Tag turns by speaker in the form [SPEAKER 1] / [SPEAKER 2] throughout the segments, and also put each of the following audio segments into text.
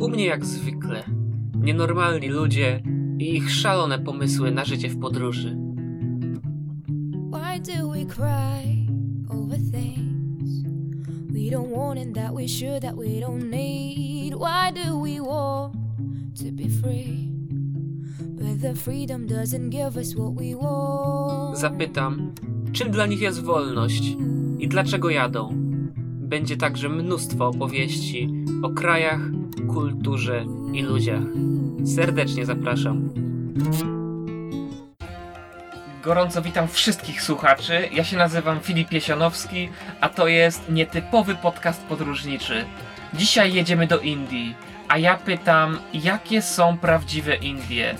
[SPEAKER 1] U mnie jak zwykle. Nienormalni ludzie i ich szalone pomysły na życie w podróży.
[SPEAKER 2] Why do we cry over things we don't want and that we should, that we don't need? Why do we want to be free? But the freedom doesn't give us what we want.
[SPEAKER 1] Zapytam, czym dla nich jest wolność i dlaczego jadą? Będzie także mnóstwo opowieści o krajach, kulturze i ludziach. Serdecznie zapraszam. Gorąco witam wszystkich słuchaczy. Ja się nazywam Filip Jesionowski, a to jest nietypowy podcast podróżniczy. Dzisiaj jedziemy do Indii, a ja pytam, jakie są prawdziwe Indie?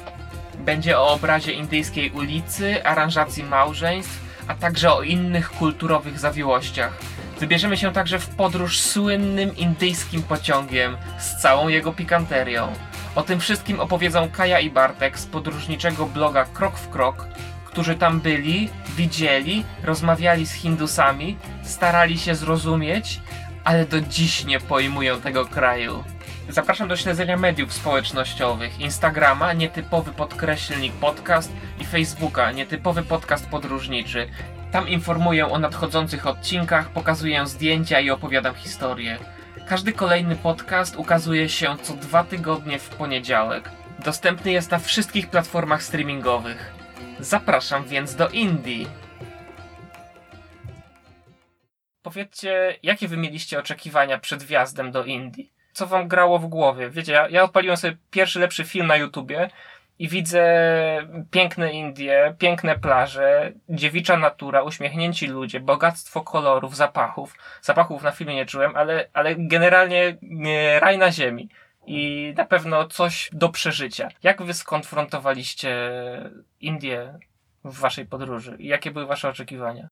[SPEAKER 1] Będzie o obrazie indyjskiej ulicy, aranżacji małżeństw, a także o innych kulturowych zawiłościach. Wybierzemy się także w podróż słynnym indyjskim pociągiem z całą jego pikanterią. O tym wszystkim opowiedzą Kaja i Bartek z podróżniczego bloga Krok w Krok, którzy tam byli, widzieli, rozmawiali z Hindusami, starali się zrozumieć, ale do dziś nie pojmują tego kraju. Zapraszam do śledzenia mediów społecznościowych, Instagrama, nietypowy podkreślnik podcast i Facebooka, nietypowy podcast podróżniczy. Tam informuję o nadchodzących odcinkach, pokazuję zdjęcia i opowiadam historię. Każdy kolejny podcast ukazuje się co dwa tygodnie w poniedziałek. Dostępny jest na wszystkich platformach streamingowych. Zapraszam więc do Indii. Powiedzcie, jakie wy mieliście oczekiwania przed wjazdem do Indii? Co wam grało w głowie? Wiecie, ja, ja odpaliłem sobie pierwszy lepszy film na YouTubie i widzę piękne Indie, piękne plaże, dziewicza natura, uśmiechnięci ludzie, bogactwo kolorów, zapachów. Zapachów na filmie nie czułem, ale, ale generalnie nie, raj na ziemi. I na pewno coś do przeżycia. Jak wy skonfrontowaliście Indię w waszej podróży? I jakie były wasze oczekiwania?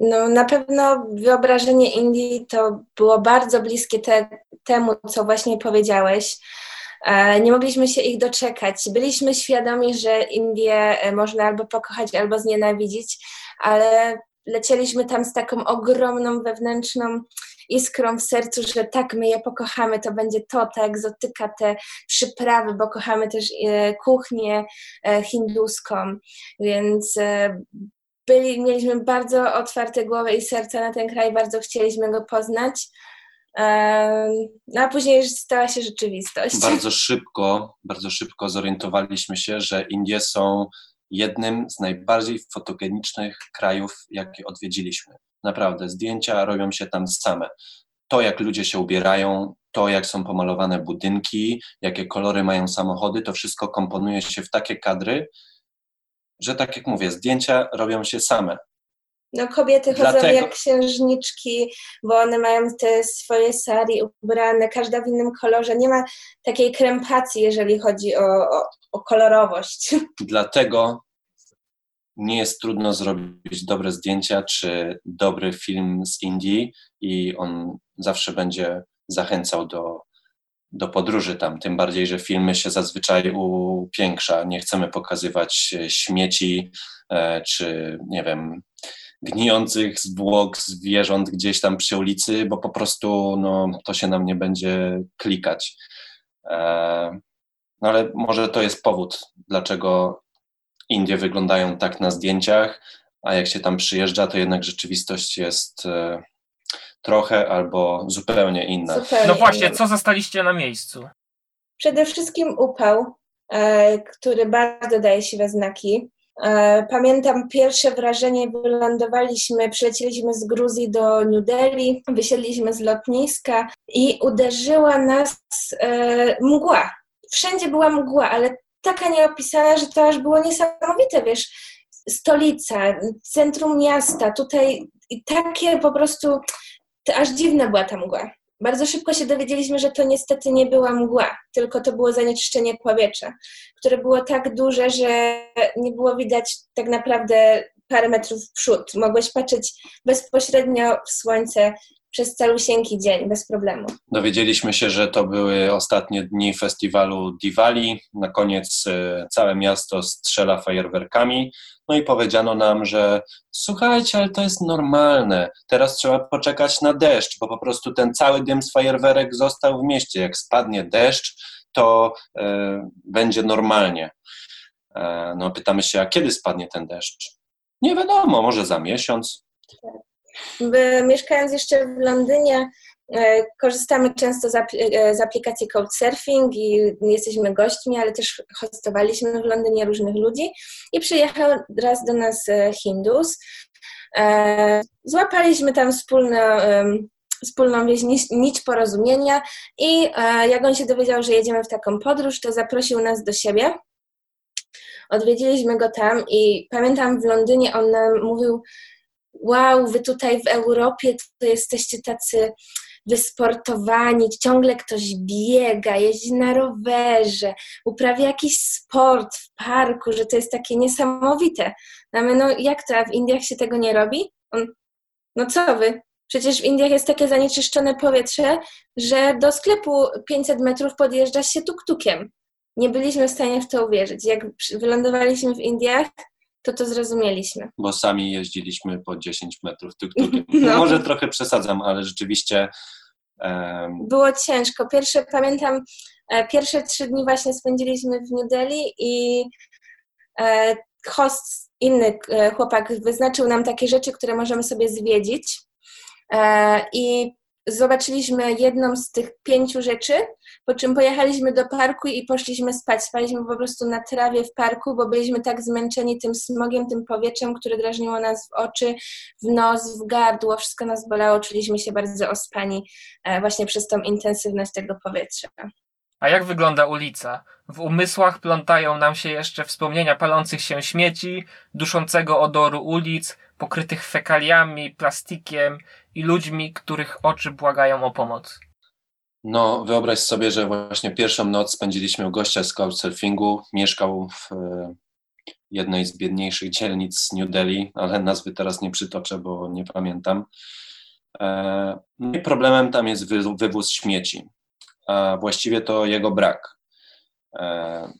[SPEAKER 3] No, na pewno wyobrażenie Indii to było bardzo bliskie te, temu, co właśnie powiedziałeś. E, Nie mogliśmy się ich doczekać. Byliśmy świadomi, że Indię e, można albo pokochać, albo znienawidzić, ale lecieliśmy tam z taką ogromną wewnętrzną iskrą w sercu, że tak, my je pokochamy, to będzie to, ta egzotyka, te przyprawy, bo kochamy też e, kuchnię hinduską, więc byli, mieliśmy bardzo otwarte głowy i serca na ten kraj, bardzo chcieliśmy go poznać. No a później stała się rzeczywistość.
[SPEAKER 4] Bardzo szybko, bardzo szybko zorientowaliśmy się, że Indie są jednym z najbardziej fotogenicznych krajów, jakie odwiedziliśmy. Naprawdę, zdjęcia robią się tam same. To, jak ludzie się ubierają, to, jak są pomalowane budynki, jakie kolory mają samochody, to wszystko komponuje się w takie kadry, że tak jak mówię, zdjęcia robią się same.
[SPEAKER 3] No kobiety chodzą
[SPEAKER 4] Dlatego-
[SPEAKER 3] jak księżniczki, bo one mają te swoje sari ubrane, każda w innym kolorze. Nie ma takiej krępacji, jeżeli chodzi o, o, o kolorowość.
[SPEAKER 4] Dlatego nie jest trudno zrobić dobre zdjęcia czy dobry film z Indii i on zawsze będzie zachęcał do, do podróży tam. Tym bardziej, że filmy się zazwyczaj upiększa. Nie chcemy pokazywać e, śmieci e, czy nie wiem, gnijących zwłok zwierząt gdzieś tam przy ulicy, bo po prostu no, to się nam nie będzie klikać. E, no ale może to jest powód, dlaczego Indie wyglądają tak na zdjęciach, a jak się tam przyjeżdża, to jednak rzeczywistość jest trochę albo zupełnie inna.
[SPEAKER 3] Zupełnie
[SPEAKER 1] No właśnie,
[SPEAKER 3] inne.
[SPEAKER 1] co zastaliście na miejscu?
[SPEAKER 3] Przede wszystkim upał, e, który bardzo daje się we znaki. E, Pamiętam pierwsze wrażenie, wylądowaliśmy, przylecieliśmy z Gruzji do New Delhi, wysiedliśmy z lotniska i uderzyła nas e, mgła. Wszędzie była mgła, ale taka nieopisana, że to aż było niesamowite, wiesz, stolica, centrum miasta, tutaj takie po prostu, to aż dziwna była ta mgła. Bardzo szybko się dowiedzieliśmy, że to niestety nie była mgła, tylko to było zanieczyszczenie powietrza, które było tak duże, że nie było widać tak naprawdę parę metrów w przód. Mogłeś patrzeć bezpośrednio w słońce przez calusieńki dzień, bez problemu.
[SPEAKER 4] Dowiedzieliśmy się, że to były ostatnie dni festiwalu Diwali. Na koniec e, całe miasto strzela fajerwerkami. No i powiedziano nam, że słuchajcie, ale to jest normalne. Teraz trzeba poczekać na deszcz, bo po prostu ten cały dym z fajerwerek został w mieście. Jak spadnie deszcz, to e, będzie normalnie. E, no pytamy się, a kiedy spadnie ten deszcz? Nie wiadomo, może za miesiąc.
[SPEAKER 3] Mieszkając jeszcze w Londynie, e, korzystamy często z, e, z aplikacji Couchsurfing i jesteśmy gośćmi, ale też hostowaliśmy w Londynie różnych ludzi i przyjechał raz do nas e, Hindus. Złapaliśmy tam wspólną, wspólną nić porozumienia i jak on się dowiedział, że jedziemy w taką podróż, to zaprosił nas do siebie. Odwiedziliśmy go tam i pamiętam w Londynie on nam mówił, wow, wy tutaj w Europie to jesteście tacy wysportowani, ciągle ktoś biega, jeździ na rowerze, uprawia jakiś sport w parku, że to jest takie niesamowite. No my, no jak to, a w Indiach się tego nie robi? On, no co wy? Przecież w Indiach jest takie zanieczyszczone powietrze, że do sklepu 500 metrów podjeżdża się tuktukiem. Nie byliśmy w stanie w to uwierzyć. Jak wylądowaliśmy w Indiach, to to zrozumieliśmy.
[SPEAKER 4] Bo sami jeździliśmy po 10 metrów tuk-tukiem. No. Może trochę przesadzam, ale rzeczywiście...
[SPEAKER 3] Um... Było ciężko. Pierwsze, pamiętam, e, pierwsze trzy dni właśnie spędziliśmy w New Delhi i e, host, inny e, chłopak wyznaczył nam takie rzeczy, które możemy sobie zwiedzić. I zobaczyliśmy jedną z tych pięciu rzeczy, po czym pojechaliśmy do parku i poszliśmy spać. Spaliśmy po prostu na trawie w parku, bo byliśmy tak zmęczeni tym smogiem, tym powietrzem, które drażniło nas w oczy, w nos, w gardło, wszystko nas bolało, czuliśmy się bardzo ospani e, właśnie przez tą intensywność tego powietrza.
[SPEAKER 1] A jak wygląda ulica? W umysłach plątają nam się jeszcze wspomnienia palących się śmieci, duszącego odoru ulic, pokrytych fekaliami, plastikiem i ludźmi, których oczy błagają o pomoc.
[SPEAKER 4] No, wyobraź sobie, że właśnie pierwszą noc spędziliśmy u gościa z couchsurfingu. Mieszkał w e, jednej z biedniejszych dzielnic New Delhi, ale nazwy teraz nie przytoczę, bo nie pamiętam. E, no I problemem tam jest wywóz śmieci, a właściwie to jego brak. E,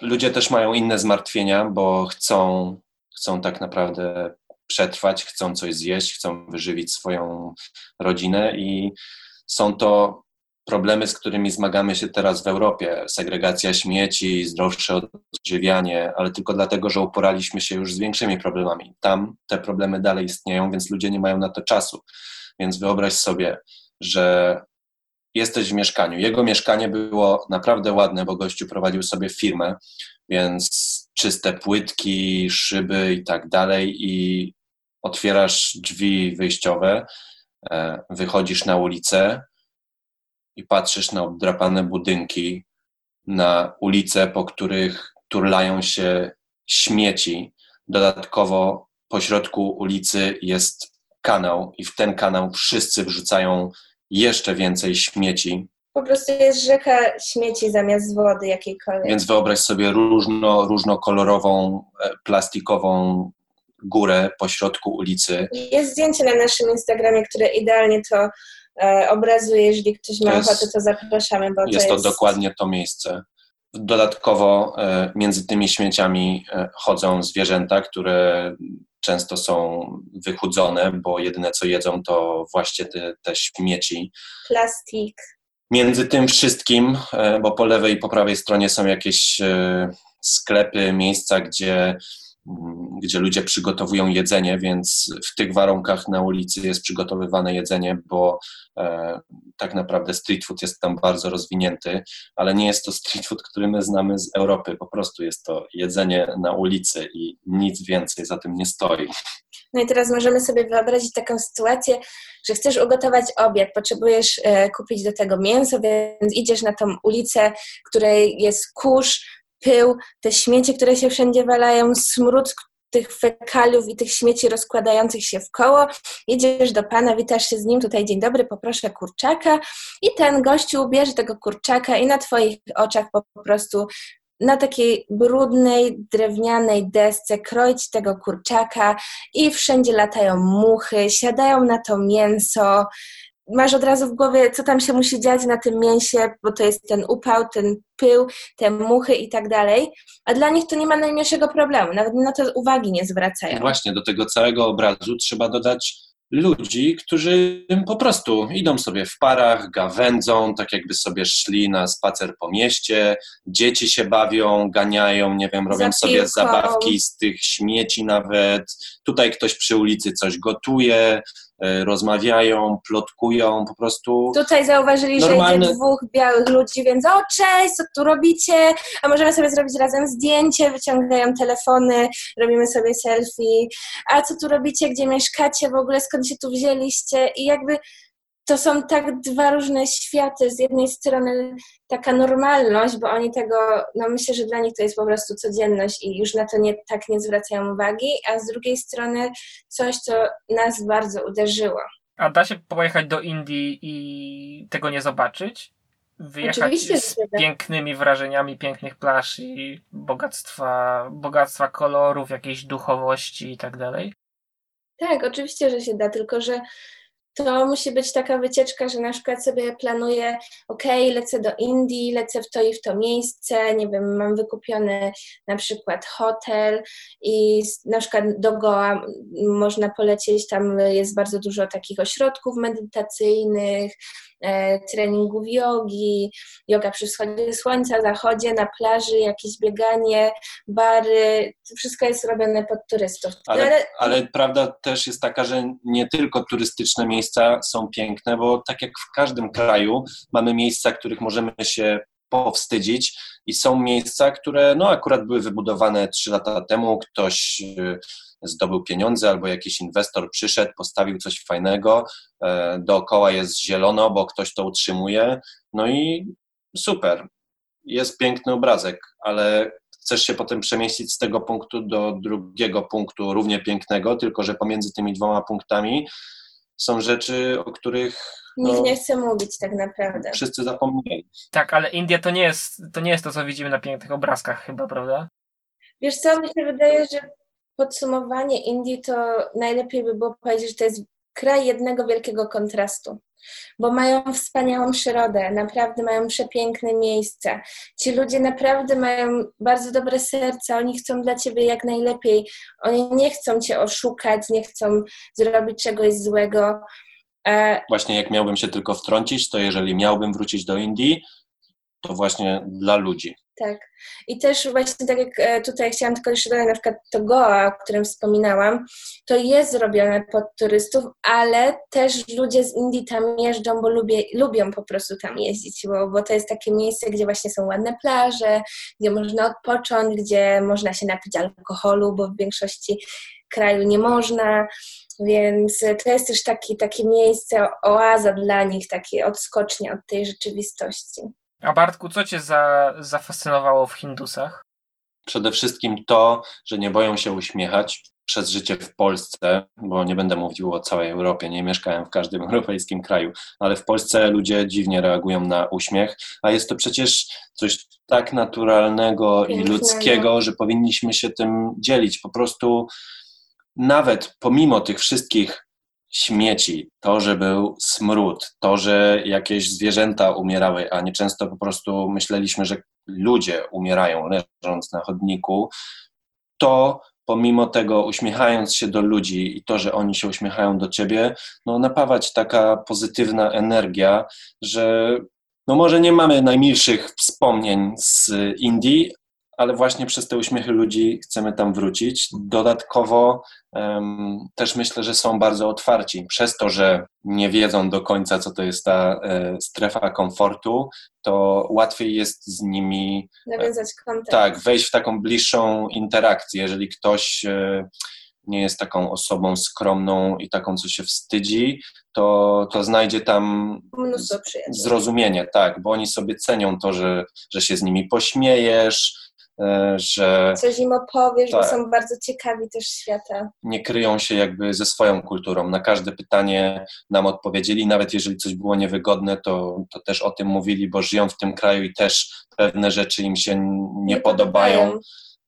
[SPEAKER 4] ludzie też mają inne zmartwienia, bo chcą, chcą tak naprawdę przetrwać, chcą coś zjeść, chcą wyżywić swoją rodzinę i są to problemy, z którymi zmagamy się teraz w Europie. Segregacja śmieci, zdrowsze odżywianie, ale tylko dlatego, że uporaliśmy się już z większymi problemami. Tam te problemy dalej istnieją, więc ludzie nie mają na to czasu. Więc wyobraź sobie, że jesteś w mieszkaniu. Jego mieszkanie było naprawdę ładne, bo gościu prowadził sobie firmę, więc czyste płytki, szyby i tak dalej i otwierasz drzwi wyjściowe, e, wychodzisz na ulicę i patrzysz na obdrapane budynki, na ulice, po których turlają się śmieci. Dodatkowo po środku ulicy jest kanał i w ten kanał wszyscy wrzucają jeszcze więcej śmieci.
[SPEAKER 3] Po prostu jest rzeka śmieci zamiast wody jakiejkolwiek.
[SPEAKER 4] Więc wyobraź sobie różno, różnokolorową, e, plastikową górę po środku ulicy.
[SPEAKER 3] Jest zdjęcie na naszym Instagramie, które idealnie to e, obrazuje. Jeżeli ktoś ma ochotę, to zapraszamy. Bo
[SPEAKER 4] jest to, jest to dokładnie to miejsce. Dodatkowo e, między tymi śmieciami e, chodzą zwierzęta, które często są wychudzone, bo jedyne co jedzą to właśnie te, te śmieci.
[SPEAKER 3] Plastik.
[SPEAKER 4] Między tym wszystkim, e, bo po lewej i po prawej stronie są jakieś e, sklepy, miejsca, gdzie gdzie ludzie przygotowują jedzenie, więc w tych warunkach na ulicy jest przygotowywane jedzenie, bo e, tak naprawdę street food jest tam bardzo rozwinięty, ale nie jest to street food, który my znamy z Europy. Po prostu jest to jedzenie na ulicy i nic więcej za tym nie stoi.
[SPEAKER 3] No i teraz możemy sobie wyobrazić taką sytuację, że chcesz ugotować obiad, potrzebujesz e, kupić do tego mięso, więc idziesz na tą ulicę, której jest kurz, pył, te śmieci, które się wszędzie walają, smród tych fekaliów i tych śmieci rozkładających się w koło. Idziesz do pana, witasz się z nim, tutaj dzień dobry, poproszę kurczaka i ten gościu bierze tego kurczaka i na twoich oczach po prostu na takiej brudnej, drewnianej desce kroić tego kurczaka i wszędzie latają muchy, siadają na to mięso, masz od razu w głowie, co tam się musi dziać na tym mięsie, bo to jest ten upał, ten pył, te muchy i tak dalej, a dla nich to nie ma najmniejszego problemu, nawet na to uwagi nie zwracają.
[SPEAKER 4] Właśnie, do tego całego obrazu trzeba dodać ludzi, którzy po prostu idą sobie w parach, gawędzą, tak jakby sobie szli na spacer po mieście, dzieci się bawią, ganiają, nie wiem, robią
[SPEAKER 3] Za
[SPEAKER 4] sobie zabawki z tych śmieci nawet. Tutaj ktoś przy ulicy coś gotuje, rozmawiają, plotkują, po prostu
[SPEAKER 3] Tutaj zauważyli, że
[SPEAKER 4] Normalne-
[SPEAKER 3] idzie dwóch białych ludzi, więc o cześć, co tu robicie? A możemy sobie zrobić razem zdjęcie, wyciągają telefony, robimy sobie selfie. A co tu robicie, gdzie mieszkacie w ogóle, skąd się tu wzięliście? I jakby to są tak dwa różne światy. Z jednej strony taka normalność, bo oni tego, no myślę, że dla nich to jest po prostu codzienność i już na to nie, tak nie zwracają uwagi, a z drugiej strony coś, co nas bardzo uderzyło.
[SPEAKER 1] A da się pojechać do Indii i tego nie zobaczyć? Wyjechać
[SPEAKER 3] Oczywiście,
[SPEAKER 1] z
[SPEAKER 3] da.
[SPEAKER 1] pięknymi wrażeniami pięknych plaż i bogactwa, bogactwa kolorów, jakiejś duchowości i tak dalej?
[SPEAKER 3] Tak, oczywiście, że się da, tylko że to musi być taka wycieczka, że na przykład sobie planuję, ok, lecę do Indii, lecę w to i w to miejsce, nie wiem, mam wykupiony na przykład hotel i na przykład do Goa można polecieć, tam jest bardzo dużo takich ośrodków medytacyjnych, treningów jogi, yoga przy wschodzie słońca, zachodzie, na plaży, jakieś bieganie, bary, to wszystko jest robione pod turystów.
[SPEAKER 4] Ale, ale prawda też jest taka, że nie tylko turystyczne miejsca są piękne, bo tak jak w każdym kraju mamy miejsca, których możemy się powstydzić. I są miejsca, które no akurat były wybudowane trzy lata temu, ktoś y, zdobył pieniądze albo jakiś inwestor przyszedł, postawił coś fajnego, e, dookoła jest zielono, bo ktoś to utrzymuje, no i super, jest piękny obrazek, ale chcesz się potem przemieścić z tego punktu do drugiego punktu, równie pięknego, tylko że pomiędzy tymi dwoma punktami są rzeczy, o których
[SPEAKER 3] Nikt
[SPEAKER 4] no,
[SPEAKER 3] nie chce mówić tak naprawdę.
[SPEAKER 4] wszyscy zapomnieli.
[SPEAKER 1] Tak, ale India to nie jest to, nie jest to co widzimy na pięknych obrazkach chyba, prawda?
[SPEAKER 3] Wiesz co, mi się wydaje, że podsumowanie Indii to najlepiej by było powiedzieć, że to jest kraj jednego wielkiego kontrastu, bo mają wspaniałą przyrodę, naprawdę mają przepiękne miejsca. Ci ludzie naprawdę mają bardzo dobre serca, oni chcą dla ciebie jak najlepiej. Oni nie chcą cię oszukać, nie chcą zrobić czegoś złego. E,
[SPEAKER 4] Właśnie jak miałbym się tylko wtrącić, to jeżeli miałbym wrócić do Indii, to właśnie dla ludzi.
[SPEAKER 3] Tak. I też właśnie tak jak e, tutaj chciałam tylko jeszcze dodać, na przykład to Goa, o którym wspominałam, to jest zrobione pod turystów, ale też ludzie z Indii tam jeżdżą, bo lubię, lubią po prostu tam jeździć, bo, bo to jest takie miejsce, gdzie właśnie są ładne plaże, gdzie można odpocząć, gdzie można się napić alkoholu, bo w większości kraju nie można. Więc to jest też taki, takie miejsce, oaza dla nich, takie odskocznie od tej rzeczywistości.
[SPEAKER 1] A Bartku, co cię za, zafascynowało w Hindusach?
[SPEAKER 4] Przede wszystkim to, że nie boją się uśmiechać przez życie w Polsce, bo nie będę mówił o całej Europie, nie mieszkałem w każdym europejskim kraju, ale w Polsce ludzie dziwnie reagują na uśmiech, a jest to przecież coś tak naturalnego i
[SPEAKER 3] Pięknego.
[SPEAKER 4] ludzkiego, że powinniśmy się tym dzielić. Po prostu nawet pomimo tych wszystkich śmieci, to, że był smród, to, że jakieś zwierzęta umierały, a nieczęsto po prostu myśleliśmy, że ludzie umierają leżąc na chodniku, to pomimo tego uśmiechając się do ludzi i to, że oni się uśmiechają do ciebie, no napawać taka pozytywna energia, że no może nie mamy najmilszych wspomnień z Indii, ale właśnie przez te uśmiechy ludzi chcemy tam wrócić. Dodatkowo em, też myślę, że są bardzo otwarci. Przez to, że nie wiedzą do końca, co to jest ta e, strefa komfortu, to łatwiej jest z nimi
[SPEAKER 3] Nawiązać kontakt.
[SPEAKER 4] tak, wejść w taką bliższą interakcję. Jeżeli ktoś e, nie jest taką osobą skromną i taką, co się wstydzi, to, to znajdzie tam zrozumienie, tak, bo oni sobie cenią to, że, że się z nimi pośmiejesz, e, że
[SPEAKER 3] Coś im opowiesz, bo
[SPEAKER 4] Tak.
[SPEAKER 3] są bardzo ciekawi też świata.
[SPEAKER 4] nie kryją się jakby ze swoją kulturą. Na każde pytanie nam odpowiedzieli, nawet jeżeli coś było niewygodne, to, to też o tym mówili, bo żyją w tym kraju i też pewne rzeczy im się nie,
[SPEAKER 3] Nie
[SPEAKER 4] podobają,
[SPEAKER 3] podobają.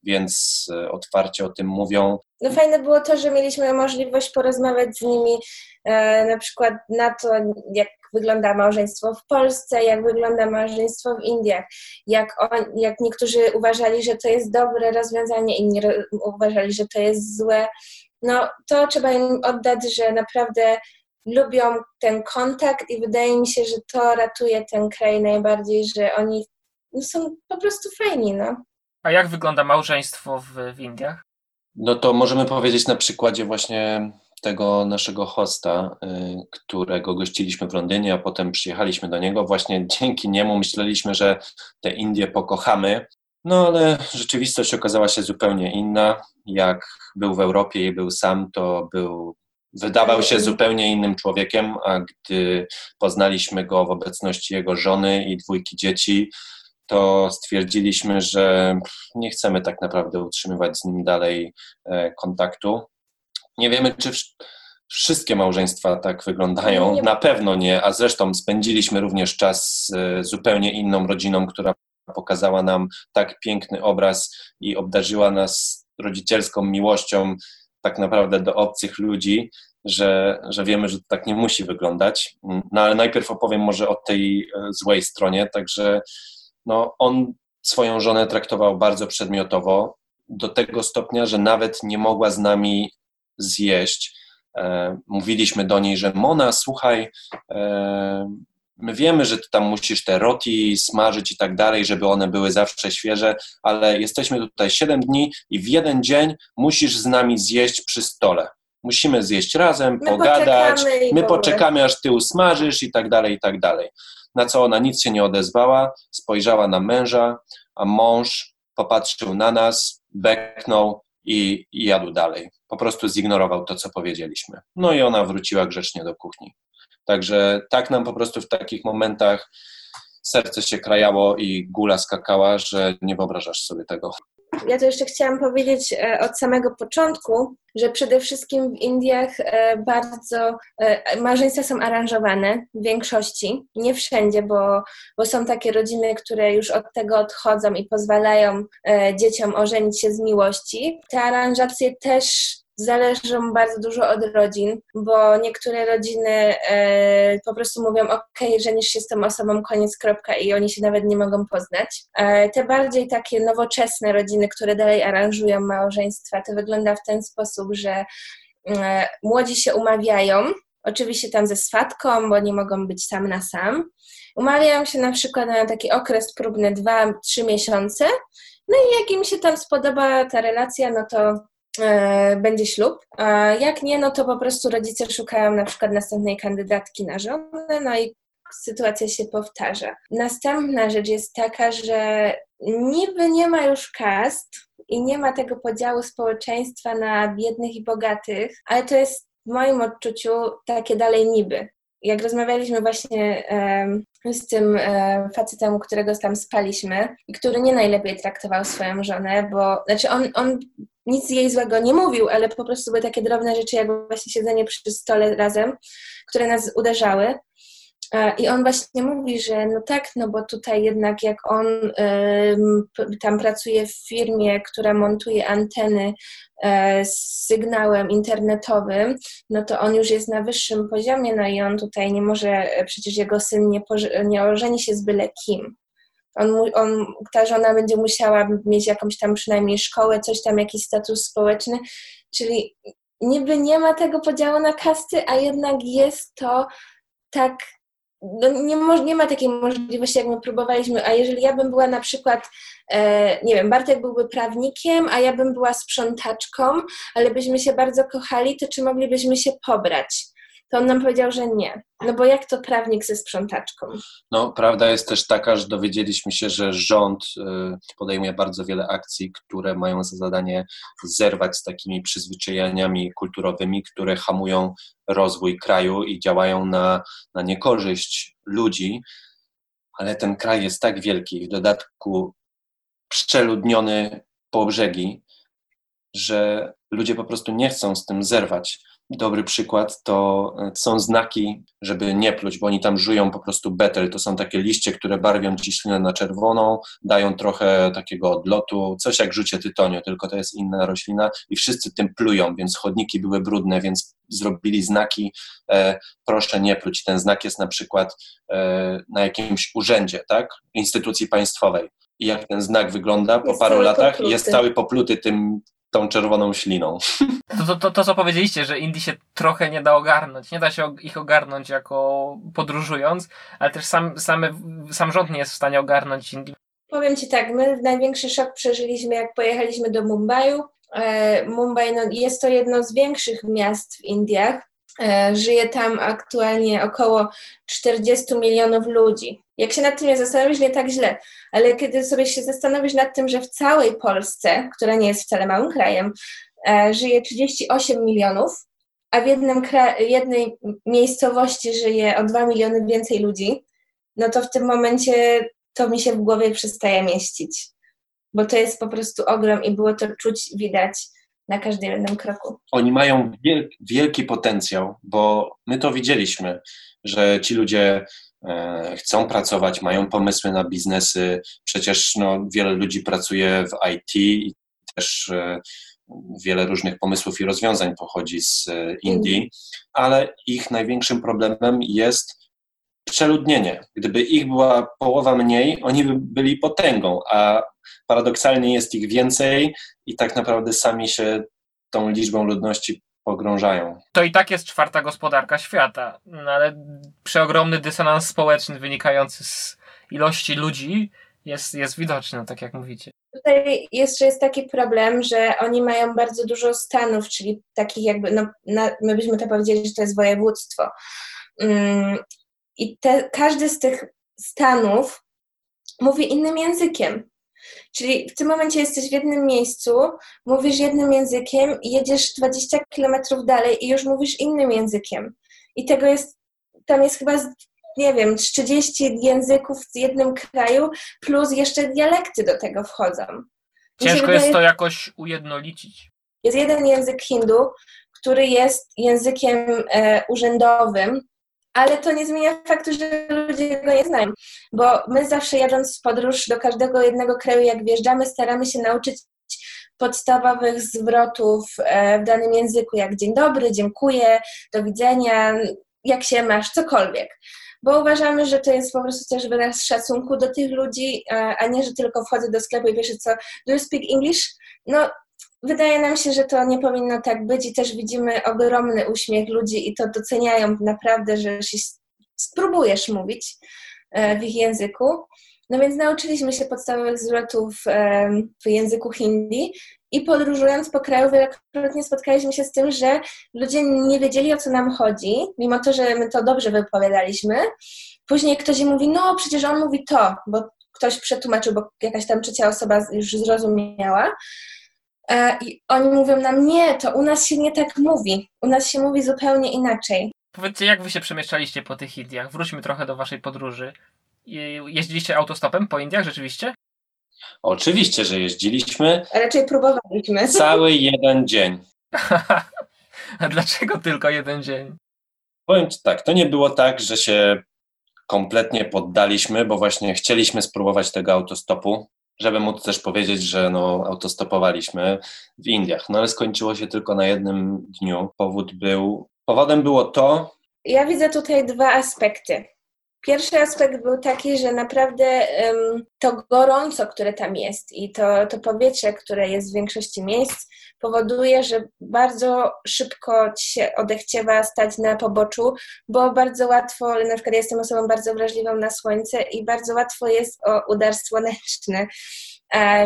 [SPEAKER 4] więc e, otwarcie o tym mówią.
[SPEAKER 3] No fajne było to, że mieliśmy możliwość porozmawiać z nimi e, na przykład na to, jak wygląda małżeństwo w Polsce, jak wygląda małżeństwo w Indiach, jak, on, jak niektórzy uważali, że to jest dobre rozwiązanie, inni ro, uważali, że to jest złe. No to trzeba im oddać, że naprawdę lubią ten kontakt i wydaje mi się, że to ratuje ten kraj najbardziej, że oni no, są po prostu fajni, no.
[SPEAKER 1] A jak wygląda małżeństwo w, w Indiach?
[SPEAKER 4] No to możemy powiedzieć na przykładzie właśnie tego naszego hosta, y, którego gościliśmy w Londynie, a potem przyjechaliśmy do niego. Właśnie dzięki niemu myśleliśmy, że te Indie pokochamy. No ale rzeczywistość okazała się zupełnie inna. Jak był w Europie i był sam, to był, wydawał się zupełnie innym człowiekiem, a gdy poznaliśmy go w obecności jego żony i dwójki dzieci, to stwierdziliśmy, że nie chcemy tak naprawdę utrzymywać z nim dalej e, kontaktu. Nie wiemy, czy wsz- wszystkie małżeństwa tak wyglądają. Na pewno nie, a zresztą spędziliśmy również czas z e, zupełnie inną rodziną, która pokazała nam tak piękny obraz i obdarzyła nas rodzicielską miłością tak naprawdę do obcych ludzi, że, że wiemy, że to tak nie musi wyglądać. No ale najpierw opowiem może o tej e, złej stronie, także no, on swoją żonę traktował bardzo przedmiotowo, do tego stopnia, że nawet nie mogła z nami zjeść. E, mówiliśmy do niej, że Mona, słuchaj, e, my wiemy, że ty tam musisz te roti smażyć i tak dalej, żeby one były zawsze świeże, ale jesteśmy tutaj 7 dni i w jeden dzień musisz z nami zjeść przy stole. Musimy zjeść razem,
[SPEAKER 3] My
[SPEAKER 4] pogadać,
[SPEAKER 3] poczekamy
[SPEAKER 4] my poczekamy, aż ty usmażysz i tak dalej, i tak dalej. Na co ona nic się nie odezwała, spojrzała na męża, a mąż popatrzył na nas, beknął i, i jadł dalej. Po prostu zignorował to, co powiedzieliśmy. No i ona wróciła grzecznie do kuchni. Także tak nam po prostu w takich momentach serce się krajało i gula skakała, że nie wyobrażasz sobie tego.
[SPEAKER 3] Ja to jeszcze chciałam powiedzieć e, od samego początku, że przede wszystkim w Indiach e, bardzo e, małżeństwa są aranżowane w większości, nie wszędzie, bo, bo są takie rodziny, które już od tego odchodzą i pozwalają dzieciom ożenić się z miłości. Te aranżacje też zależą bardzo dużo od rodzin, bo niektóre rodziny e, po prostu mówią, ok, żenisz się z tą osobą, koniec, kropka i oni się nawet nie mogą poznać. E, te bardziej takie nowoczesne rodziny, które dalej aranżują małżeństwa, to wygląda w ten sposób, że e, młodzi się umawiają, oczywiście tam ze swatką, bo nie mogą być sam na sam. Umawiają się na przykład na taki okres próbny 2-3 miesiące, no i jak im się tam spodoba ta relacja, no to będzie ślub. A jak nie, no to po prostu rodzice szukają na przykład następnej kandydatki na żonę, no i sytuacja się powtarza. Następna rzecz jest taka, że niby nie ma już kast i nie ma tego podziału społeczeństwa na biednych i bogatych, ale to jest w moim odczuciu takie dalej niby. Jak rozmawialiśmy właśnie z tym facetem, którego tam spaliśmy i który nie najlepiej traktował swoją żonę, bo znaczy on, on nic jej złego nie mówił, ale po prostu były takie drobne rzeczy, jak właśnie siedzenie przy stole razem, które nas uderzały. E, I on właśnie mówi, że no tak, no bo tutaj jednak jak on tam pracuje w firmie, która montuje anteny e, z sygnałem internetowym, no to on już jest na wyższym poziomie, no i on tutaj nie może, e, przecież jego syn nie, nie ożeni się z byle kim. On, on, ta żona będzie musiała mieć jakąś tam przynajmniej szkołę, coś tam, jakiś status społeczny, czyli niby nie ma tego podziału na kasty, a jednak jest to tak no nie, nie ma takiej możliwości, jak my próbowaliśmy, a jeżeli ja bym była na przykład, e, nie wiem, Bartek byłby prawnikiem, a ja bym była sprzątaczką, ale byśmy się bardzo kochali, to czy moglibyśmy się pobrać? To on nam powiedział, że nie. No bo jak to prawnik ze sprzątaczką?
[SPEAKER 4] No, prawda jest też taka, że dowiedzieliśmy się, że rząd y, podejmuje bardzo wiele akcji, które mają za zadanie zerwać z takimi przyzwyczajeniami kulturowymi, które hamują rozwój kraju i działają na, na niekorzyść ludzi, ale ten kraj jest tak wielki, w dodatku przeludniony po brzegi, że ludzie po prostu nie chcą z tym zerwać. Dobry przykład to e, są znaki, żeby nie pluć, bo oni tam żują po prostu betel. To są takie liście, które barwią ci ślinę na czerwoną, dają trochę takiego odlotu, coś jak rzucie tytoniu, tylko to jest inna roślina i wszyscy tym plują, więc chodniki były brudne, więc zrobili znaki, e, proszę nie pluć. Ten znak jest na przykład e, na jakimś urzędzie, tak, instytucji państwowej. I jak ten znak wygląda po
[SPEAKER 3] Jest
[SPEAKER 4] paru latach,
[SPEAKER 3] popluty.
[SPEAKER 4] jest cały popluty tym, tą czerwoną śliną.
[SPEAKER 1] To, to, to, to, co powiedzieliście, że Indii się trochę nie da ogarnąć. Nie da się ich ogarnąć jako podróżując, ale też sam, same, sam rząd nie jest w stanie ogarnąć Indii.
[SPEAKER 3] Powiem Ci tak, my największy szok przeżyliśmy, jak pojechaliśmy do Mumbaiu. E, Mumbai no, jest to jedno z większych miast w Indiach. E, żyje tam aktualnie około 40 milionów ludzi. Jak się nad tym nie zastanowisz, nie tak źle, ale kiedy sobie się zastanowisz nad tym, że w całej Polsce, która nie jest wcale małym krajem, e, żyje 38 milionów, a w jednym jednej miejscowości żyje o 2 miliony więcej ludzi, no to w tym momencie to mi się w głowie przestaje mieścić. Bo to jest po prostu ogrom i było to czuć, widać na każdym jednym kroku.
[SPEAKER 4] oni mają wiel, wielki potencjał, bo my to widzieliśmy, że ci ludzie e, chcą pracować, mają pomysły na biznesy. Przecież no, wiele ludzi pracuje w IT i też e, wiele różnych pomysłów i rozwiązań pochodzi z e, Indii, ale ich największym problemem jest przeludnienie. Gdyby ich była połowa mniej, oni by byli potęgą, a paradoksalnie jest ich więcej i tak naprawdę sami się tą liczbą ludności pogrążają.
[SPEAKER 1] To i tak jest czwarta gospodarka świata, no ale przeogromny dysonans społeczny wynikający z ilości ludzi jest, jest widoczny, no tak jak mówicie.
[SPEAKER 3] Tutaj jeszcze jest taki problem, że oni mają bardzo dużo stanów, czyli takich jakby, no, na, my byśmy to powiedzieli, że to jest województwo. I te, każdy z tych stanów mówi innym językiem. Czyli w tym momencie jesteś w jednym miejscu, mówisz jednym językiem jedziesz 20 kilometrów dalej i już mówisz innym językiem. I tego jest, tam jest chyba, nie wiem, z 30 języków w jednym kraju, plus jeszcze dialekty do tego wchodzą.
[SPEAKER 1] Ciężko jest to jakoś ujednolicić.
[SPEAKER 3] jest jeden język hindu, który jest językiem e, urzędowym, ale to nie zmienia faktu, że ludzie go nie znają. Bo my zawsze jadąc w podróż do każdego jednego kraju, jak wjeżdżamy, staramy się nauczyć podstawowych zwrotów e, w danym języku, jak dzień dobry, dziękuję, do widzenia, jak się masz, cokolwiek. Bo uważamy, że to jest po prostu też wyraz szacunku do tych ludzi, e, a nie, że tylko wchodzę do sklepu i wiesz co, do you speak English? No, Wydaje nam się, że to nie powinno tak być i też widzimy ogromny uśmiech ludzi i to doceniają naprawdę, że się spróbujesz mówić e, w ich języku. No więc nauczyliśmy się podstawowych zwrotów e, w języku hindi i podróżując po kraju wielokrotnie spotkaliśmy się z tym, że ludzie nie wiedzieli o co nam chodzi, mimo to, że my to dobrze wypowiadaliśmy. Później ktoś im mówi, no przecież on mówi to, bo ktoś przetłumaczył, bo jakaś tam trzecia osoba już zrozumiała. E, I oni mówią nam, nie, to u nas się nie tak mówi. U nas się mówi zupełnie inaczej.
[SPEAKER 1] Powiedzcie, jak wy się przemieszczaliście po tych Indiach? Wróćmy trochę do waszej podróży. Je- Jeździliście autostopem po Indiach rzeczywiście?
[SPEAKER 4] Oczywiście, że jeździliśmy
[SPEAKER 3] A raczej próbowaliśmy.
[SPEAKER 4] cały jeden dzień.
[SPEAKER 1] A dlaczego tylko jeden dzień?
[SPEAKER 4] Powiem Ci tak, to nie było tak, że się kompletnie poddaliśmy, bo właśnie chcieliśmy spróbować tego autostopu, żeby móc też powiedzieć, że no, autostopowaliśmy w Indiach. No ale skończyło się tylko na jednym dniu. Powód był, powodem było to,
[SPEAKER 3] Ja widzę tutaj dwa aspekty. Pierwszy aspekt był taki, że naprawdę em, to gorąco, które tam jest i to, to powietrze, które jest w większości miejsc, powoduje, że bardzo szybko ci się odechciewa stać na poboczu, bo bardzo łatwo, na przykład jestem osobą bardzo wrażliwą na słońce i bardzo łatwo jest o udar słoneczny.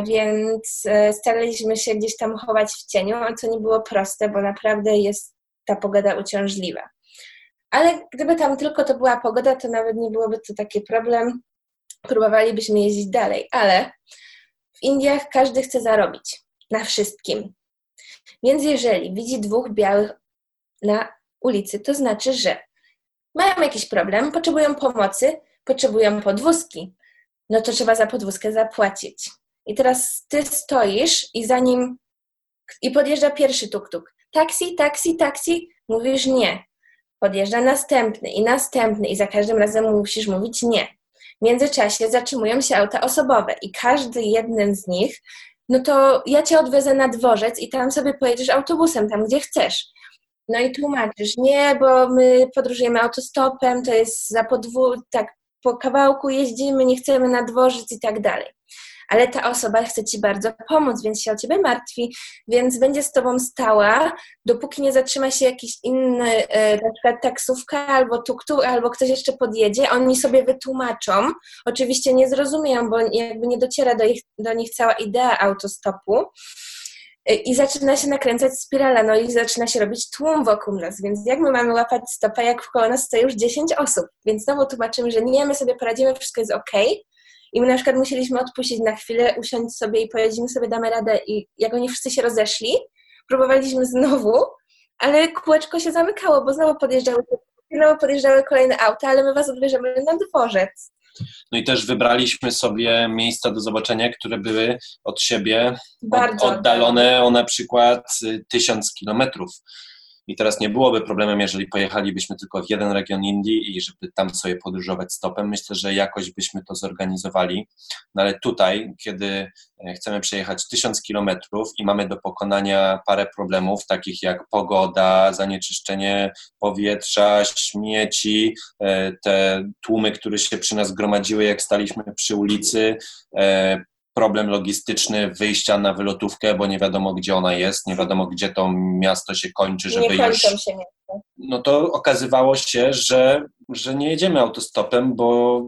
[SPEAKER 3] Więc e, staraliśmy się gdzieś tam chować w cieniu, co nie było proste, bo naprawdę jest ta pogoda uciążliwa. Ale gdyby tam tylko to była pogoda, to nawet nie byłoby to taki problem. Próbowalibyśmy jeździć dalej, ale w Indiach każdy chce zarobić na wszystkim. Więc jeżeli widzi dwóch białych na ulicy, to znaczy, że mają jakiś problem, potrzebują pomocy, potrzebują podwózki. No to trzeba za podwózkę zapłacić. I teraz ty stoisz i zanim i podjeżdża pierwszy tuk-tuk. Taksi, taksi, taksi. Mówisz nie. Podjeżdża następny i następny i za każdym razem musisz mówić nie. W międzyczasie zatrzymują się auta osobowe i każdy jeden z nich, no to ja cię odwiozę na dworzec i tam sobie pojedziesz autobusem, tam gdzie chcesz. No i tłumaczysz, nie, bo my podróżujemy autostopem, to jest za podwór, tak po kawałku jeździmy, nie chcemy na dworzec i tak dalej ale ta osoba chce ci bardzo pomóc, więc się o ciebie martwi, więc będzie z tobą stała, dopóki nie zatrzyma się jakiś inny, e, na przykład taksówka albo tuk-tuk, albo ktoś jeszcze podjedzie, oni sobie wytłumaczą. Oczywiście nie zrozumieją, bo jakby nie dociera do, ich, do nich cała idea autostopu. E, I zaczyna się nakręcać spirala, no i zaczyna się robić tłum wokół nas, więc jak my mamy łapać stopę, jak wkoło nas stoi już 10 osób? Więc znowu tłumaczymy, że nie, my sobie poradzimy, wszystko jest ok, i my na przykład musieliśmy odpuścić na chwilę, usiąść sobie i powiedzieć, my sobie damy radę. I jak oni wszyscy się rozeszli, próbowaliśmy znowu, ale kółeczko się zamykało, bo znowu podjeżdżały, znowu podjeżdżały kolejne auta, ale my was odbierzemy na dworzec.
[SPEAKER 4] No i też wybraliśmy sobie miejsca do zobaczenia, które były od siebie od, oddalone o na przykład tysiąc kilometrów. I teraz nie byłoby problemem, jeżeli pojechalibyśmy tylko w jeden region Indii i żeby tam sobie podróżować stopem. Myślę, że jakoś byśmy to zorganizowali. No ale tutaj, kiedy e, chcemy przejechać tysiąc kilometrów i mamy do pokonania parę problemów, takich jak pogoda, zanieczyszczenie powietrza, śmieci, e, te tłumy, które się przy nas gromadziły, jak staliśmy przy ulicy, e, problem logistyczny wyjścia na wylotówkę, bo nie wiadomo, gdzie ona jest, nie wiadomo, gdzie to miasto się kończy, żeby
[SPEAKER 3] nie
[SPEAKER 4] już...
[SPEAKER 3] się miasto.
[SPEAKER 4] No to okazywało się, że, że nie jedziemy autostopem, bo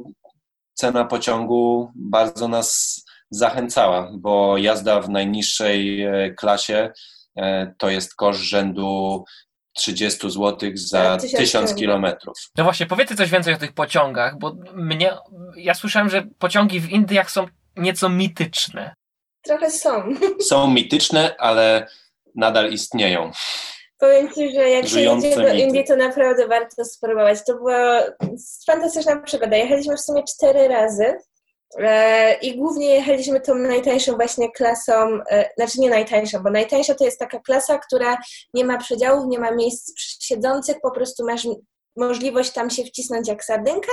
[SPEAKER 4] cena pociągu bardzo nas zachęcała, bo jazda w najniższej e, klasie e, to jest koszt rzędu 30 zł za 1000 kilometrów.
[SPEAKER 1] No właśnie, powiedzcie coś więcej o tych pociągach, bo mnie, ja słyszałem, że pociągi w Indiach są nieco mityczne.
[SPEAKER 3] Trochę są.
[SPEAKER 4] Są mityczne, ale nadal istnieją.
[SPEAKER 3] Powiem Ci, że jak się jedzie do Indii, to naprawdę warto spróbować. To była fantastyczna przygoda. Jechaliśmy w sumie cztery razy e, i głównie jechaliśmy tą najtańszą właśnie klasą, e, znaczy nie najtańszą, bo najtańsza to jest taka klasa, która nie ma przedziałów, nie ma miejsc siedzących, po prostu masz możliwość tam się wcisnąć jak sardynka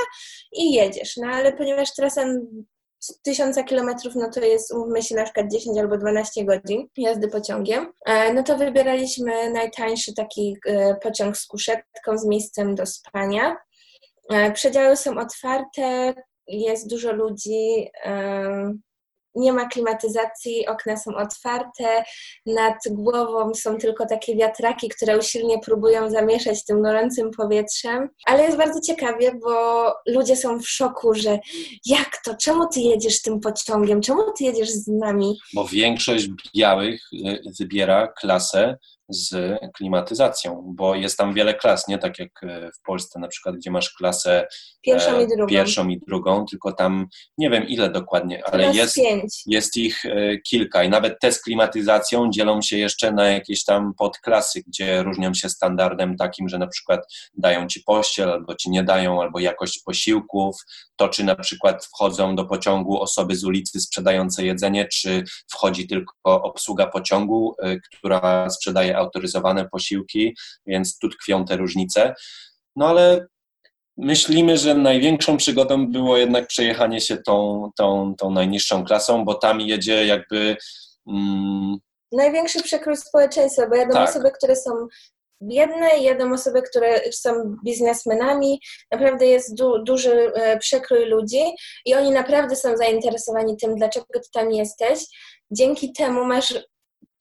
[SPEAKER 3] i jedziesz. No ale ponieważ trasa z tysiąca kilometrów, no to jest, umówmy się, na przykład 10 albo 12 godzin jazdy pociągiem, e, no to wybieraliśmy najtańszy taki e, pociąg z kuszetką, z miejscem do spania. E, przedziały są otwarte, jest dużo ludzi, nie ma klimatyzacji, okna są otwarte, nad głową są tylko takie wiatraki, które usilnie próbują zamieszać tym gorącym powietrzem, ale jest bardzo ciekawie, bo ludzie są w szoku, że jak to, czemu ty jedziesz tym pociągiem, czemu ty jedziesz z nami?
[SPEAKER 4] Bo większość białych y, wybiera klasę z klimatyzacją, bo jest tam wiele klas, nie tak jak e, w Polsce na przykład, gdzie masz klasę
[SPEAKER 3] pierwszą i drugą,
[SPEAKER 4] pierwszą i drugą tylko tam nie wiem ile dokładnie, ale jest, jest ich e, kilka i nawet te z klimatyzacją dzielą się jeszcze na jakieś tam podklasy, gdzie różnią się standardem takim, że na przykład dają ci pościel, albo ci nie dają, albo jakość posiłków, to czy na przykład wchodzą do pociągu osoby z ulicy sprzedające jedzenie, czy wchodzi tylko obsługa pociągu, e, która sprzedaje autoryzowane posiłki, więc tu tkwią te różnice. No ale myślimy, że największą przygodą było jednak przejechanie się tą, tą, tą najniższą klasą, bo tam jedzie jakby.
[SPEAKER 3] Mm, Największy przekrój społeczeństwa, bo jadą tak. osoby, które są biedne i jadą osoby, które są biznesmenami. Naprawdę jest du duży e, przekrój ludzi i oni naprawdę są zainteresowani tym, dlaczego ty tam jesteś. Dzięki temu masz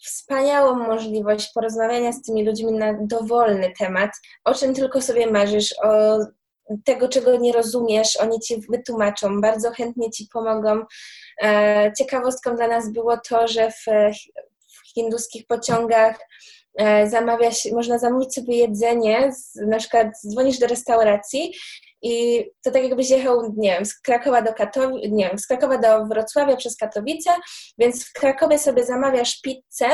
[SPEAKER 3] wspaniałą możliwość porozmawiania z tymi ludźmi na dowolny temat, o czym tylko sobie marzysz, o tego, czego nie rozumiesz, oni ci wytłumaczą, bardzo chętnie ci pomogą. E, ciekawostką dla nas było to, że w, w hinduskich pociągach e, zamawia się, można zamówić sobie jedzenie, na przykład dzwonisz do restauracji i to tak jakbyś jechał, nie wiem, z Krakowa do Katowic, nie wiem, z Krakowa do Wrocławia przez Katowice, więc w Krakowie sobie zamawiasz pizzę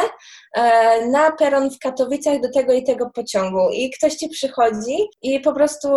[SPEAKER 3] e, na peron w Katowicach do tego i tego pociągu i ktoś ci przychodzi i po prostu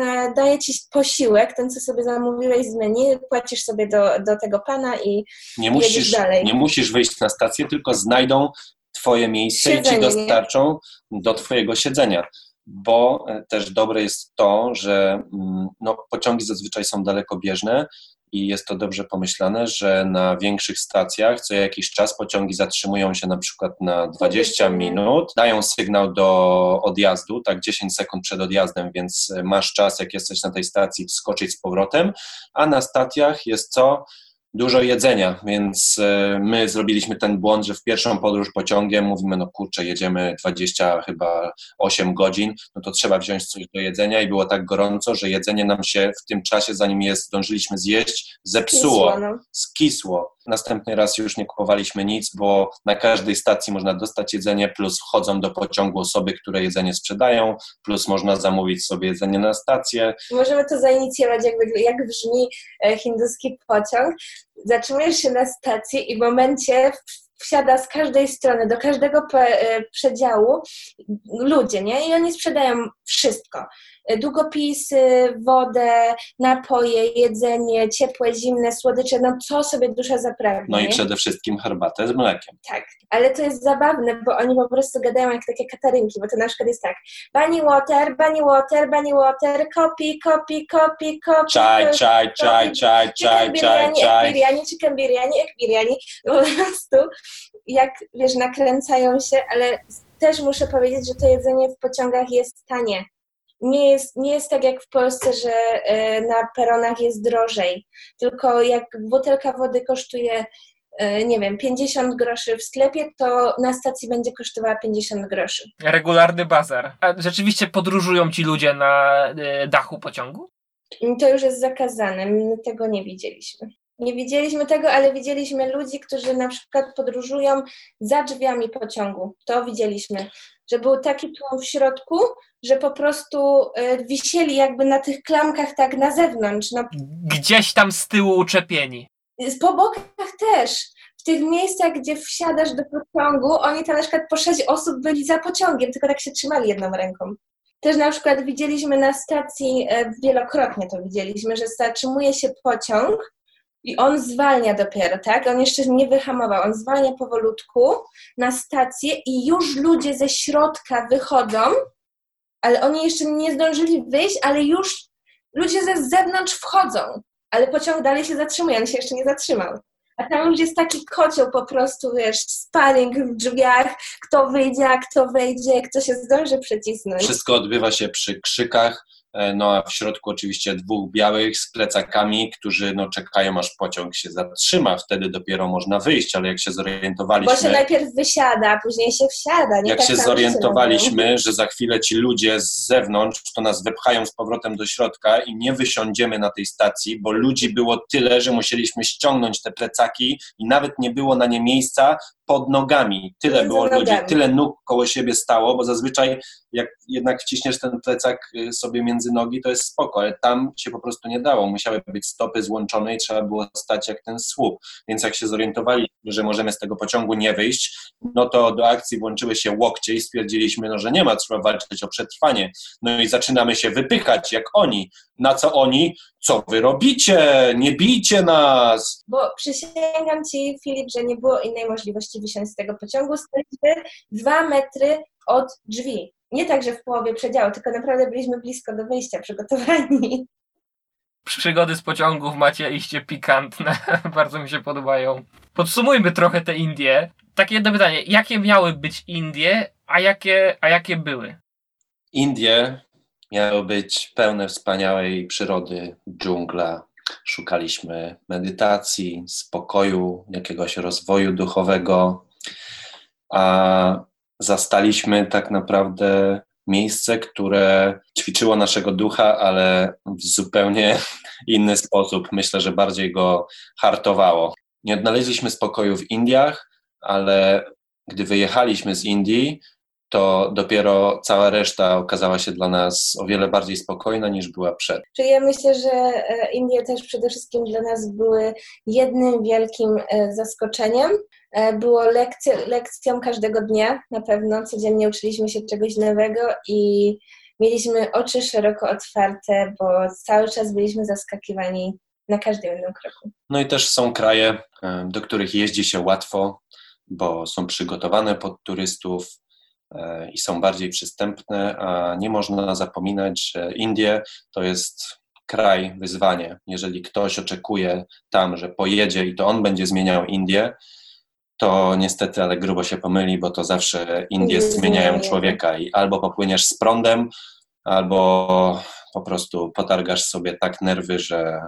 [SPEAKER 3] e, daje ci posiłek, ten co sobie zamówiłeś z menu, płacisz sobie do, do tego pana i
[SPEAKER 4] nie musisz,
[SPEAKER 3] dalej.
[SPEAKER 4] Nie musisz wyjść na stację, tylko znajdą twoje miejsce Siedzenie, i ci dostarczą nie? do twojego siedzenia bo e, też dobre jest to, że mm, no, pociągi zazwyczaj są dalekobieżne i jest to dobrze pomyślane, że na większych stacjach co jakiś czas pociągi zatrzymują się na przykład na 20 minut, dają sygnał do odjazdu, tak 10 sekund przed odjazdem, więc masz czas, jak jesteś na tej stacji, wskoczyć z powrotem, a na stacjach jest co? Dużo jedzenia, więc e, my zrobiliśmy ten błąd, że w pierwszą podróż pociągiem mówimy, no kurczę, jedziemy 20 chyba 8 godzin, no to trzeba wziąć coś do jedzenia i było tak gorąco, że jedzenie nam się w tym czasie, zanim je zdążyliśmy zjeść, zepsuło, skisło. No. skisło. Następny raz już nie kupowaliśmy nic, bo na każdej stacji można dostać jedzenie, plus wchodzą do pociągu osoby, które jedzenie sprzedają, plus można zamówić sobie jedzenie na stację.
[SPEAKER 3] Możemy to zainicjować, jak, jak brzmi e, hinduski pociąg. Zatrzymujesz się na stacji i w momencie wsiada z każdej strony, do każdego e, przedziału ludzie, nie? I oni sprzedają wszystko. E, długopisy, wodę, napoje, jedzenie, ciepłe, zimne, słodycze, no co sobie dusza zapragnie.
[SPEAKER 4] No i przede wszystkim herbatę z mlekiem.
[SPEAKER 3] Tak, ale to jest zabawne, bo oni po prostu gadają jak takie katarynki, bo to na przykład jest tak bunny water, bunny water, bunny water, copy, copy, copy, copy.
[SPEAKER 4] Czaj, czaj, czaj, czaj, czaj, czaj, czaj.
[SPEAKER 3] Biryani, chicken biryani, jak biryani, po prostu jak, wiesz, nakręcają się, ale też muszę powiedzieć, że to jedzenie w pociągach jest tanie nie jest, nie jest tak jak w Polsce, że e, na peronach jest drożej, tylko jak butelka wody kosztuje, e, nie wiem, 50 groszy w sklepie, to na stacji będzie kosztowała 50 groszy.
[SPEAKER 1] Regularny bazar. A rzeczywiście podróżują ci ludzie na e, dachu pociągu?
[SPEAKER 3] To już jest zakazane, my tego nie widzieliśmy. Nie widzieliśmy tego, ale widzieliśmy ludzi, którzy na przykład podróżują za drzwiami pociągu. To widzieliśmy, że był taki tłum w środku, że po prostu e, wisieli jakby na tych klamkach tak na zewnątrz. No.
[SPEAKER 1] Gdzieś tam z tyłu uczepieni.
[SPEAKER 3] Po bokach też. W tych miejscach, gdzie wsiadasz do pociągu, oni tam na przykład po sześć osób byli za pociągiem, tylko tak się trzymali jedną ręką. Też na przykład widzieliśmy na stacji, e, wielokrotnie to widzieliśmy, że zatrzymuje się pociąg i on zwalnia dopiero, tak? On jeszcze nie wyhamował, on zwalnia powolutku na stację i już ludzie ze środka wychodzą ale oni jeszcze nie zdążyli wyjść, ale już ludzie ze zewnątrz wchodzą, ale pociąg dalej się zatrzymuje, on się jeszcze nie zatrzymał. A tam już jest taki kocioł po prostu, wiesz, spanning w drzwiach, kto wyjdzie, kto wejdzie, kto się zdąży przycisnąć.
[SPEAKER 4] Wszystko odbywa się przy krzykach, no a w środku oczywiście dwóch białych z plecakami, którzy no, czekają aż pociąg się zatrzyma, wtedy dopiero można wyjść, ale jak się zorientowaliśmy...
[SPEAKER 3] Bo się najpierw wysiada, a później się wsiada. Nie
[SPEAKER 4] jak
[SPEAKER 3] tak
[SPEAKER 4] się zorientowaliśmy, że za chwilę ci ludzie z zewnątrz to nas wepchają z powrotem do środka i nie wysiądziemy na tej stacji, bo ludzi było tyle, że musieliśmy ściągnąć te plecaki i nawet nie było na nie miejsca, pod nogami. Tyle było nogami. ludzi, tyle nóg koło siebie stało, bo zazwyczaj jak jednak wciśniesz ten plecak y, sobie między nogi, to jest spoko, ale tam się po prostu nie dało. Musiały być stopy złączone i trzeba było stać jak ten słup. Więc jak się zorientowaliśmy, że możemy z tego pociągu nie wyjść, no to do akcji włączyły się łokcie i stwierdziliśmy, no, że nie ma, trzeba walczyć o przetrwanie. No i zaczynamy się wypychać jak oni. Na co oni? Co wy robicie? Nie bijcie nas!
[SPEAKER 3] Bo przysięgam ci, Filip, że nie było innej możliwości wysiąść z tego pociągu. Staliśmy dwa metry od drzwi. Nie tak, że w połowie przedziału, tylko naprawdę byliśmy blisko do wyjścia, przygotowani.
[SPEAKER 1] Przygody z pociągów macie iście pikantne. Bardzo mi się podobają. Podsumujmy trochę te Indie. Takie jedno pytanie. Jakie miały być Indie, a jakie, a jakie były?
[SPEAKER 4] Indie miały być pełne wspaniałej przyrody, dżungla. Szukaliśmy medytacji, spokoju, jakiegoś rozwoju duchowego, a zastaliśmy tak naprawdę miejsce, które ćwiczyło naszego ducha, ale w zupełnie inny sposób. Myślę, że bardziej go hartowało. Nie odnaleźliśmy spokoju w Indiach, ale gdy wyjechaliśmy z Indii, to dopiero cała reszta okazała się dla nas o wiele bardziej spokojna niż była przed.
[SPEAKER 3] Czyli ja myślę, że e, Indie też przede wszystkim dla nas były jednym wielkim e, zaskoczeniem. E, było lekcją, lekcją każdego dnia, na pewno. Codziennie uczyliśmy się czegoś nowego i mieliśmy oczy szeroko otwarte, bo cały czas byliśmy zaskakiwani na każdym jednym kroku.
[SPEAKER 4] No i też są kraje, do których jeździ się łatwo, bo są przygotowane pod turystów, i są bardziej przystępne, a nie można zapominać, że Indie to jest kraj, wyzwanie. Jeżeli ktoś oczekuje tam, że pojedzie i to on będzie zmieniał Indię, to niestety, ale grubo się pomyli, bo to zawsze Indie zmieniają człowieka i albo popłyniesz z prądem, albo po prostu potargasz sobie tak nerwy, że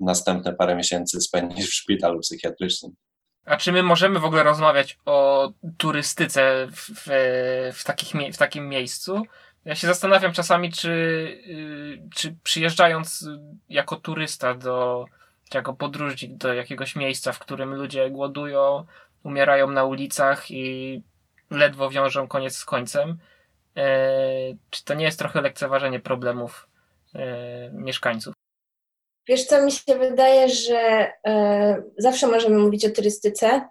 [SPEAKER 4] następne parę miesięcy spędzisz w szpitalu psychiatrycznym.
[SPEAKER 1] A czy my możemy w ogóle rozmawiać o turystyce w, w, w, takich, w takim miejscu? Ja się zastanawiam czasami, czy, y, czy przyjeżdżając jako turysta do, jako podróżnik do jakiegoś miejsca, w którym ludzie głodują, umierają na ulicach i ledwo wiążą koniec z końcem, e, czy to nie jest trochę lekceważenie problemów e, mieszkańców?
[SPEAKER 3] Wiesz co, mi się wydaje, że e, zawsze możemy mówić o turystyce,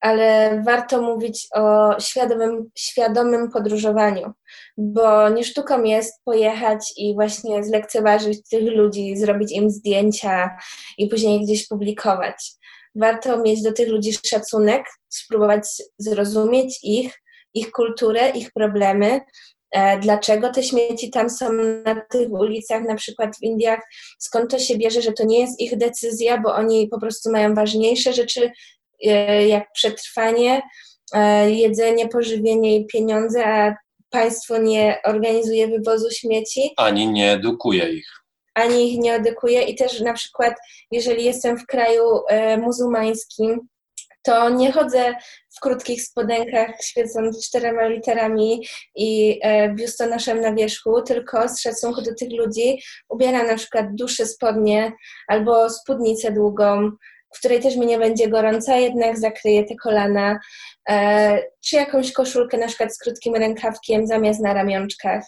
[SPEAKER 3] ale warto mówić o świadomym, świadomym podróżowaniu, bo nie sztuką jest pojechać i właśnie zlekceważyć tych ludzi, zrobić im zdjęcia i później gdzieś publikować. Warto mieć do tych ludzi szacunek, spróbować zrozumieć ich, ich kulturę, ich problemy, dlaczego te śmieci tam są na tych ulicach, na przykład w Indiach, skąd to się bierze, że to nie jest ich decyzja, bo oni po prostu mają ważniejsze rzeczy, e, jak przetrwanie, e, jedzenie, pożywienie i pieniądze, a państwo nie organizuje wywozu śmieci.
[SPEAKER 4] Ani nie edukuje ich.
[SPEAKER 3] Ani ich nie edukuje i też na przykład, jeżeli jestem w kraju muzułmańskim, to nie chodzę w krótkich spodenkach świecąc czterema literami i e, biustonoszem na wierzchu, tylko z szacunku do tych ludzi ubieram na przykład dłuższe spodnie albo spódnicę długą, w której też mi nie będzie gorąca, jednak zakryję te kolana, e, czy jakąś koszulkę na przykład z krótkim rękawkiem zamiast na ramionczkach.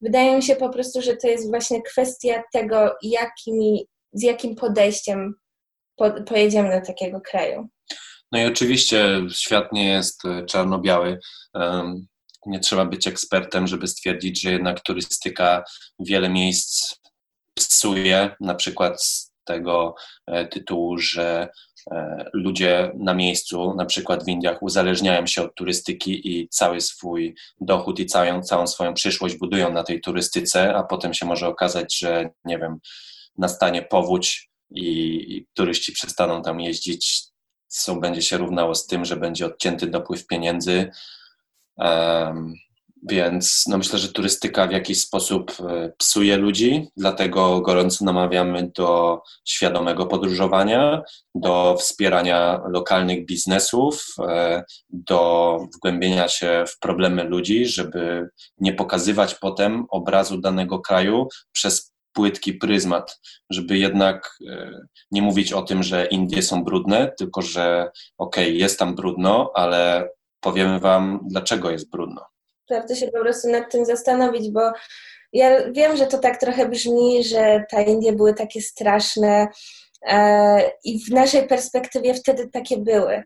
[SPEAKER 3] Wydaje mi się po prostu, że to jest właśnie kwestia tego, jakimi, z jakim podejściem po, pojedziemy do takiego kraju.
[SPEAKER 4] No i oczywiście świat nie jest e, czarno-biały. Nie trzeba być ekspertem, żeby stwierdzić, że jednak turystyka wiele miejsc psuje, na przykład z tego e, tytułu, że e, ludzie na miejscu, na przykład w Indiach, uzależniają się od turystyki i cały swój dochód i całą, całą swoją przyszłość budują na tej turystyce, a potem się może okazać, że nie wiem, nastanie powódź i, i turyści przestaną tam jeździć co będzie się równało z tym, że będzie odcięty dopływ pieniędzy. Um, więc no myślę, że turystyka w jakiś sposób e, psuje ludzi, dlatego gorąco namawiamy do świadomego podróżowania, do wspierania lokalnych biznesów, e, do wgłębienia się w problemy ludzi, żeby nie pokazywać potem obrazu danego kraju przez płytki pryzmat, żeby jednak e, nie mówić o tym, że Indie są brudne, tylko że okej, okay, jest tam brudno, ale powiemy Wam, dlaczego jest brudno.
[SPEAKER 3] Warto się po prostu nad tym zastanowić, bo ja wiem, że to tak trochę brzmi, że te Indie były takie straszne e, i w naszej perspektywie wtedy takie były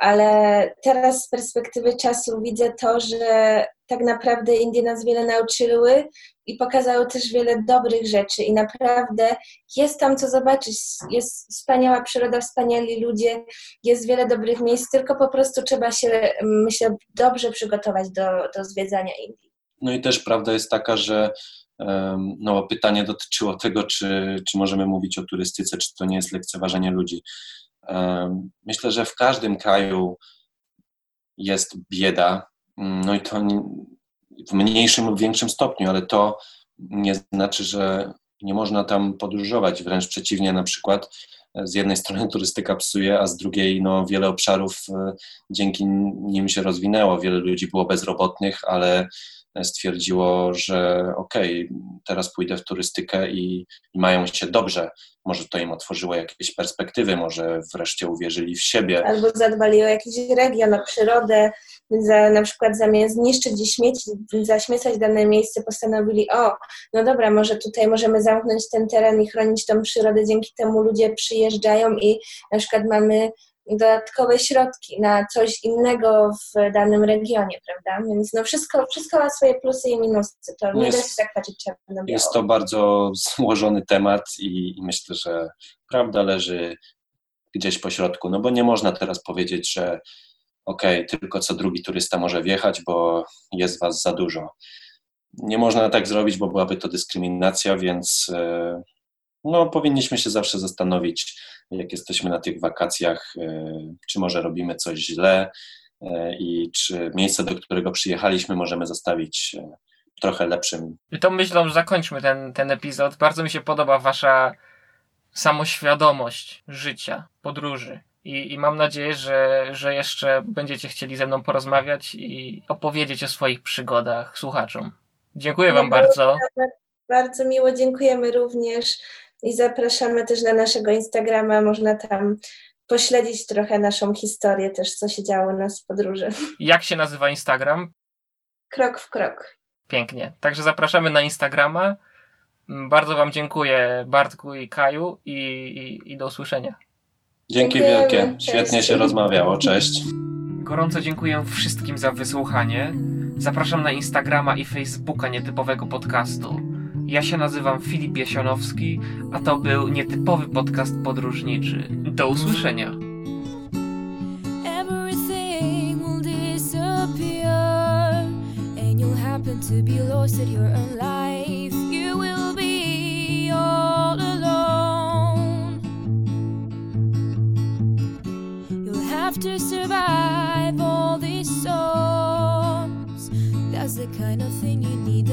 [SPEAKER 3] ale teraz z perspektywy czasu widzę to, że tak naprawdę Indie nas wiele nauczyły i pokazały też wiele dobrych rzeczy i naprawdę jest tam co zobaczyć. Jest wspaniała przyroda, wspaniali ludzie, jest wiele dobrych miejsc, tylko po prostu trzeba się, myślę, dobrze przygotować do, do zwiedzania Indii.
[SPEAKER 4] No i też prawda jest taka, że no, pytanie dotyczyło tego, czy, czy możemy mówić o turystyce, czy to nie jest lekceważenie ludzi. Myślę, że w każdym kraju jest bieda, no i to w mniejszym lub większym stopniu, ale to nie znaczy, że nie można tam podróżować. Wręcz przeciwnie, na przykład z jednej strony turystyka psuje, a z drugiej no, wiele obszarów e, dzięki nim się rozwinęło. Wiele ludzi było bezrobotnych, ale stwierdziło, że okej, okay, teraz pójdę w turystykę i, i, mają się dobrze. może to im otworzyło jakieś perspektywy, może wreszcie uwierzyli w siebie.
[SPEAKER 3] Albo zadbali o jakiś region, o przyrodę, za, na przykład zamiast niszczyć i śmieci, zaśmiecać dane miejsce, postanowili, o, no dobra, może tutaj możemy zamknąć ten teren i chronić tą przyrodę, dzięki temu ludzie przyjeżdżają i na przykład mamy dodatkowe środki na coś innego w danym regionie, prawda? Więc no wszystko, wszystko ma swoje plusy i minusy. To nie
[SPEAKER 4] Jest-
[SPEAKER 3] da się tak patrzeć czarno
[SPEAKER 4] Jest to bardzo złożony temat i, i myślę, że prawda leży gdzieś po środku, no bo nie można teraz powiedzieć, że okej, tylko co drugi turysta może wjechać, bo jest was za dużo. Nie można tak zrobić, bo byłaby to dyskryminacja, więc e, no, powinniśmy się zawsze zastanowić, jak jesteśmy na tych wakacjach, e, czy może robimy coś źle e, i czy miejsce, do którego przyjechaliśmy, możemy zostawić e, trochę lepszym
[SPEAKER 1] I tą myślą zakończmy ten, ten epizod. Bardzo mi się podoba wasza samoświadomość życia, podróży. I, I mam nadzieję, że, że jeszcze będziecie chcieli ze mną porozmawiać i opowiedzieć o swoich przygodach słuchaczom. Dziękuję wam bardzo.
[SPEAKER 3] Bardzo miło, dziękujemy również i zapraszamy też na naszego Instagrama. Można tam pośledzić trochę naszą historię, też co się działo u nas w podróży.
[SPEAKER 1] Jak się nazywa Instagram?
[SPEAKER 3] Krok w krok.
[SPEAKER 1] Pięknie. Także zapraszamy na Instagrama. Bardzo wam dziękuję Bartku i Kaju i, i, i do usłyszenia.
[SPEAKER 4] Dzięki
[SPEAKER 3] Dziękujemy.
[SPEAKER 4] wielkie.
[SPEAKER 3] Cześć.
[SPEAKER 4] Świetnie się rozmawiało. Cześć.
[SPEAKER 1] Gorąco dziękuję wszystkim za wysłuchanie. Zapraszam na Instagrama i Facebooka nietypowego podcastu. Ja się nazywam Filip Jasionowski, a to był nietypowy podcast podróżniczy. Do usłyszenia.
[SPEAKER 2] To be lost at your own life. You will be all alone. You'll have to survive all these storms. That's the kind of thing you need